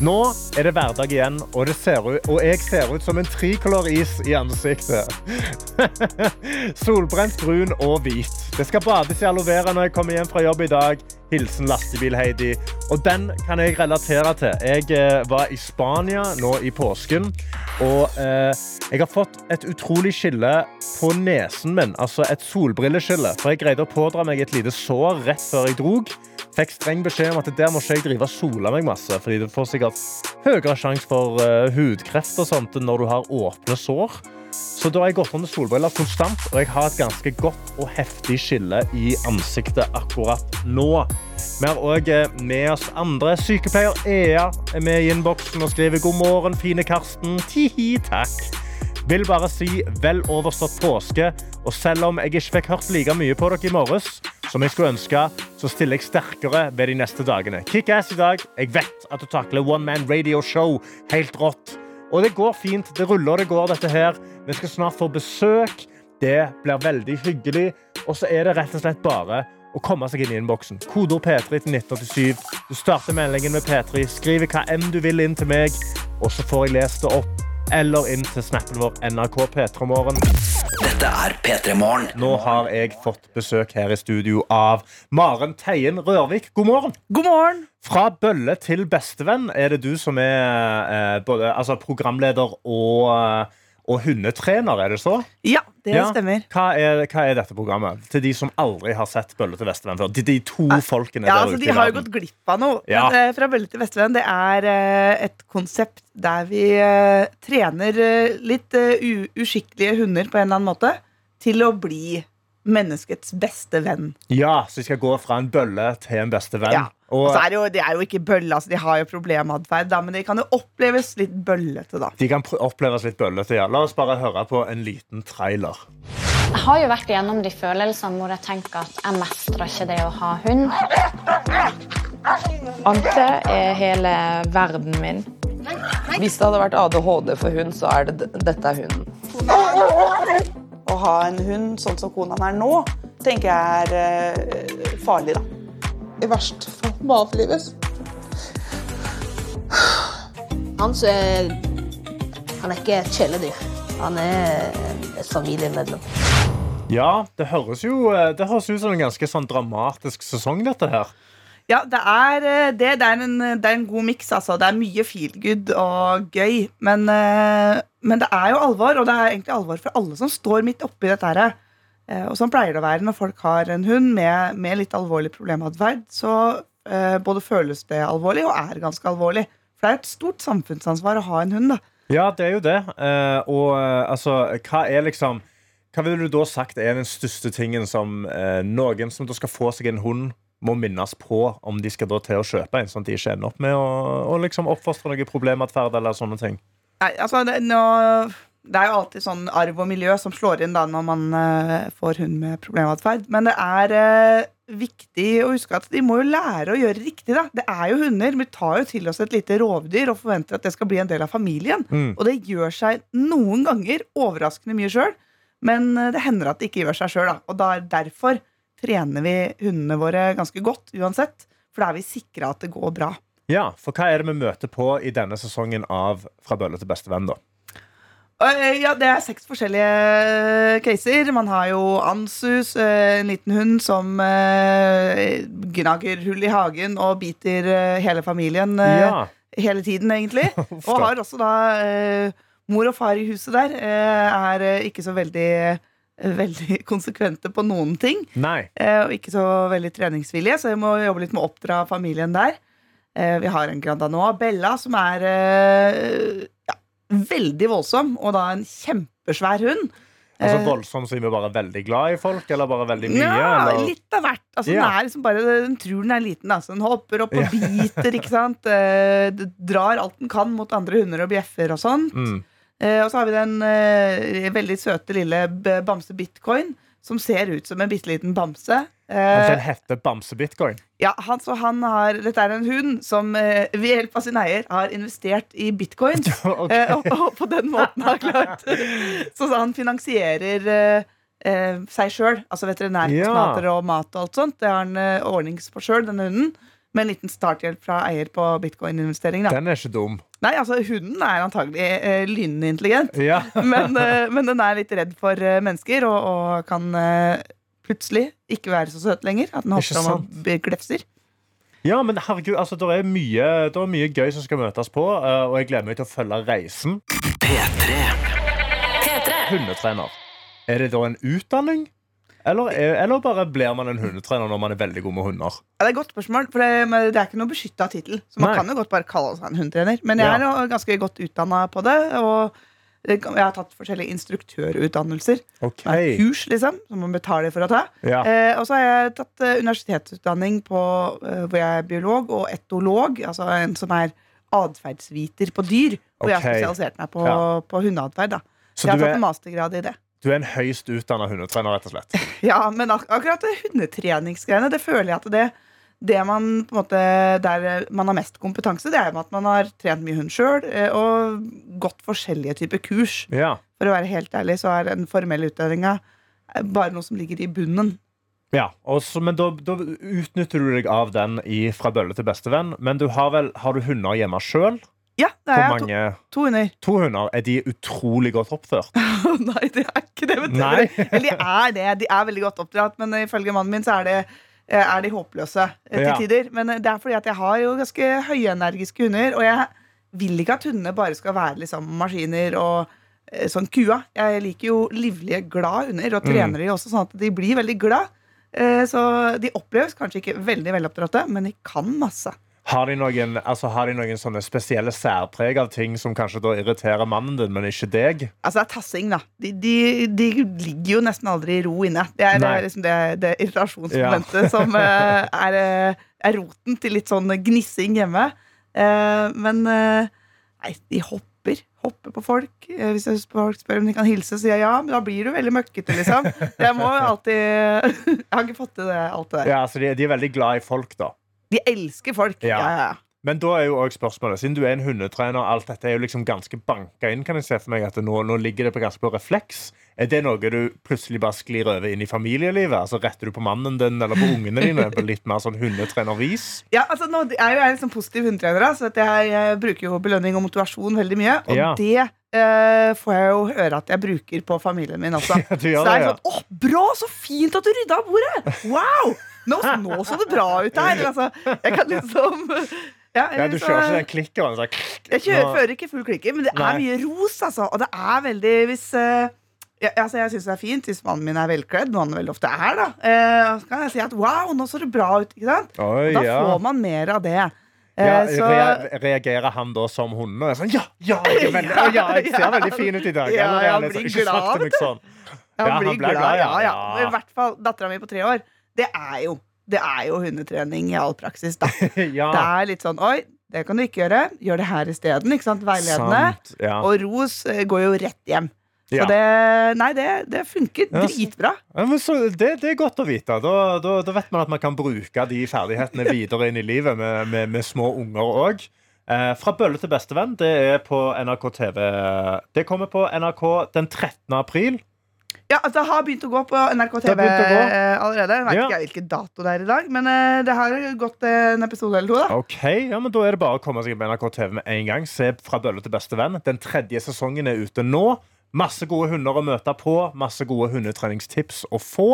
Nå er det hverdag igjen, og, ser ut, og jeg ser ut som en trikolor is i ansiktet. Solbrent, brun og hvit. Det skal bades i aloe vera når jeg kommer hjem fra jobb i dag. Hilsen Lastebil-Heidi. Og den kan jeg relatere til. Jeg eh, var i Spania nå i påsken, og eh, jeg har fått et utrolig skille på nesen min. Altså et solbrilleskille. For jeg greide å pådra meg et lite sår rett før jeg drog. Fikk streng beskjed om at der må ikke jeg drive og sole meg masse, fordi du får sikkert høyere sjanse for uh, hudkreft og sånt når du har åpne sår. Så da har jeg gått under solbriller konstant, og jeg har et ganske godt og heftig skille i ansiktet akkurat nå. Vi har òg med oss andre. Sykepleier Ea er med i innboksen og skriver god morgen, fine Karsten. Tihi, takk. Vil bare si vel overstått påske, og selv om jeg ikke fikk hørt like mye på dere i morges som jeg skulle ønske, så stiller jeg sterkere ved de neste dagene. Kickass i dag. Jeg vet at du takler One Man Radio Show helt rått. Og det går fint. Det ruller og det går, dette her. Vi skal snart få besøk. Det blir veldig hyggelig. Og så er det rett og slett bare å komme seg inn i innboksen. Kodeord P3 til 1987. Du starter meldingen med P3, skriver hva enn du vil inn til meg, og så får jeg lest det opp. Eller inn til snappen vår NRK P3 Morgen. Dette er P3 Morgen. Nå har jeg fått besøk her i studio av Maren Teien Rørvik. God morgen. God morgen! Fra bølle til bestevenn er det du som er eh, både altså, programleder og, eh, og hundetrener, er det så? Ja, det Ja. stemmer. Hva er, hva er dette programmet? Til de som aldri har sett Bølle til bestevenn før. De, de to folkene Ja, der altså, ute de har jo gått glipp av noe. Ja. Men, uh, fra Bølle til bestevenn det er uh, et konsept der vi uh, trener litt uskikkelige hunder på en eller annen måte til å bli menneskets beste venn. Ja, så de skal gå fra en bølle til en bestevenn. Ja. Og Og så er det, jo, det er jo ikke bølle, altså, de har jo problematferd, men de kan jo oppleves litt bøllete, da. de kan oppleves litt bøllete. Ja. La oss bare høre på en liten trailer. Jeg har jo vært igjennom de følelsene hvor jeg tenker at jeg mestrer ikke det å ha hund. Ante er hele verden min. Hvis det hadde vært ADHD for hund, så er det dette er hunden. Ha en hund sånn som konaen er nå, tenker jeg er eh, farlig, da. i verste fall må avlives. Han er Han er ikke et kjæledyr. Han er et familiemedlem. Ja, det høres jo eh, det høres ut som en ganske sånn dramatisk sesong, dette her. Ja, det er, eh, det, det er, en, det er en god miks. Altså. Det er mye feelgood og gøy. Men, eh, men det er jo alvor, og det er egentlig alvor for alle som står midt oppi dette. her. Eh, Og sånn pleier det å være når folk har en hund med, med litt alvorlig problematferd. Så eh, både føles det alvorlig og er ganske alvorlig. For det er et stort samfunnsansvar å ha en hund. da. Ja, det er jo det. Eh, og eh, altså, hva er liksom Hva ville du da sagt er den største tingen som eh, noen som da skal få seg en hund, må minnes på om de skal da til å kjøpe en, sånn at de ikke ender opp med å, liksom oppfostre noe problematferd eller sånne ting? Nei, altså, det, nå, det er jo alltid sånn arv og miljø som slår inn da når man uh, får hund med problematferd. Men det er uh, viktig å huske at de må jo lære å gjøre riktig. da Det er jo hunder. Vi tar jo til oss et lite rovdyr og forventer at det skal bli en del av familien. Mm. Og det gjør seg noen ganger overraskende mye sjøl, men eh, det hender at det ikke gjør seg sjøl. Og da er derfor trener vi hundene våre ganske godt uansett. For da er vi sikra at det går bra. Ja, for hva er det vi møter på i denne sesongen av Fra bølle til bestevenn, da? Eh, Ja, Det er seks forskjellige caser. Man har jo Ansus, eh, en liten hund som eh, gnager hull i hagen og biter eh, hele familien eh, Ja. hele tiden, egentlig. Og har også da eh, mor og far i huset der. eh, er eh, ikke så veldig, eh, veldig konsekvente på noen ting. Nei. eh, og ikke så veldig treningsvillige, så jeg må jobbe litt med å oppdra familien der. Eh, vi har en Grandanoa Bella, som er eh, ja, veldig voldsom, og da en kjempesvær hund. Altså Eh, Voldsom så er vi bare veldig glad i folk, eller bare veldig mye? ja, eller? litt av hvert. Altså, yeah. den, liksom bare, den tror den er liten. Altså. Den hopper opp og yeah. biter. ikke sant? Eh, drar alt den kan mot andre hunder og bjeffer og sånt. Mm. Eh, og så har vi den eh, veldig søte lille bamse bitcoin, som ser ut som en bitte liten bamse. Eh, Den heter Bamse-bitcoin. ja, han, så han har, Dette er en hund som eh, ved hjelp av sin eier har investert i bitcoins. okay. eh, og, og på den måten har klart Så han finansierer eh, seg sjøl. Altså veterinærkostnader og mat og alt sånt. Det har han ordnings på sjøl, denne hunden. Med en liten starthjelp fra eier på bitcoin-investering. Den er ikke dum. Nei, altså Hunden er antagelig eh, lynende intelligent. Ja. Men, eh, men den er litt redd for eh, mennesker og, og kan eh, plutselig ikke være så søt lenger. At den hopper om og glefser. Ja, men herregud, altså, det er, mye, det er mye gøy som skal møtes på, eh, og jeg gleder meg til å følge reisen. Hundetrener. Er det da en utdanning? Eller, er, eller bare blir man en hundetrener når man er veldig god med hunder? Ja, det er et godt spørsmål, for det, det er ikke noe beskytta tittel. Så man Nei. kan jo godt bare kalle seg en hundetrener. Men jeg er jo ganske godt utdanna på det. Og jeg har tatt forskjellige instruktørutdannelser. Okay. Kurs, liksom, som man betaler for å ta. Ja. Eh, og så har jeg tatt eh, universitetsutdanning på, eh, hvor jeg er biolog og etolog. Altså en som er atferdsviter på dyr. Hvor jeg har spesialisert meg på, Ja. på hundeatferd. Så jeg har tatt en mastergrad i det. Du er en høyst utdanna hundetrener, rett og slett. Ja, men ak akkurat det hundetreningsgreiene, det føler jeg at det, det man på en måte Der man har mest kompetanse, det er jo at man har trent mye hund sjøl og gått forskjellige typer kurs. Ja. For å være helt ærlig så er den formelle utdanninga bare noe som ligger i bunnen. Ja, også, Men da, da utnytter du deg av den i Fra bølle til bestevenn. Men du har vel, har du hunder hjemme sjøl? Ja, det er to, mange? to hunder. To hunder. Er de utrolig godt oppført? Nei, det er ikke det. Eller de er det. De er veldig godt oppdratt, men ifølge mannen min så er, det, er de håpløse eh, til Ja. tider. Men det er fordi at jeg har jo ganske høyenergiske hunder, og jeg vil ikke at hundene bare skal være liksom maskiner og eh, sånn kua. Jeg liker jo livlige, glad hunder, og Mm. de også sånn at de blir veldig glad. Eh, Så de oppleves kanskje ikke veldig veloppdratte, men de kan masse. Har de noen, altså, har de noen sånne spesielle særpreg av ting som kanskje da irriterer mannen din, men ikke deg? Altså det er tassing, da. De, de, de ligger jo nesten aldri i ro inne. Det er eh, liksom det, det irritasjonsmomentet som uh, er, eh, er roten til litt sånn gnissing hjemme. Uh, men uh, nei, de hopper. Hopper på folk. Hvis jeg folk spør om de kan hilse, sier jeg ja, men da blir du veldig møkkete, liksom. Jeg må alltid Jeg har ikke fått til det, alt det der. Ja, altså, de, de er veldig glad i folk, da. De elsker folk. Ja. Ja. Ja. Men da er jo også spørsmålet Siden du er en hundetrener, alt dette er jo liksom ganske banka inn, kan jeg se for meg at nå, nå ligger det på ganske på refleks. Er det noe du plutselig bare sklir over inn i familielivet? Altså Retter du på mannen din eller på ungene dine på litt mer sånn hundetrenervis? Ja, altså nå er jo jeg sånn positiv hundetrener, så jeg, jeg bruker jo belønning og motivasjon veldig mye. Og Ja. det Uh, får jeg jo høre at jeg bruker på familien min også. Ja, det, så det er sånn, åh, bra, så fint at du rydda av bordet! Wow! Nå, nå så det bra ut her. Altså, jeg kan liksom ja, Ja, du kjører ikke den klikkeren? Så, jeg kjører, fører ikke full klikker, men det er Nei. mye ros, altså. Og det er veldig hvis uh, ja, altså Jeg syns det er fint hvis mannen min er velkledd, noe han veldig ofte er. da eh, Så kan jeg si at wow, nå så det bra ut. Ikke sant? Oi, Og da ja. får man mer av det. Eh, Ja, så, reagerer han da som hunden? Og er sånn, ja, ja, jeg, er ja, jeg ser veldig fin ut i dag. Ja, litt sånn, blir glad, sånn. Ja, han ble glad, glad, ja. ja, ja. Ja. I hvert fall dattera mi på tre år. Det er jo det er jo hundetrening i all praksis, da. Ja. Det er litt sånn Oi, det kan du ikke gjøre. Gjør det her isteden. Veiledende. Sant, ja. Og ros eh, går jo rett hjem. Ja. Det, nei, det, det funker Ja, dritbra. Ja, men så, det, det er godt å vite. Da, da, da vet man at man kan bruke de ferdighetene videre inn i livet med, med, med små unger òg. Eh, fra bølle til bestevenn, det er på NRK TV. Det kommer på NRK den 13. april. Ja, altså, det har begynt å gå på NRK TV eh, allerede. Jeg vet Ja. ikke jeg hvilken dato det er i dag, men uh, det har gått uh, en episode eller to. da Ok, ja, men Da er det bare å komme seg på NRK TV med en gang. Se Fra bølle til bestevenn. Den tredje sesongen er ute nå. Masse gode hunder å møte på. Masse gode hundetreningstips å få.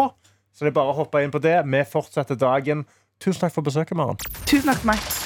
Så det er bare å hoppe inn på det. Vi fortsetter dagen. Tusen takk for besøket, Maren. Tusen takk for meg.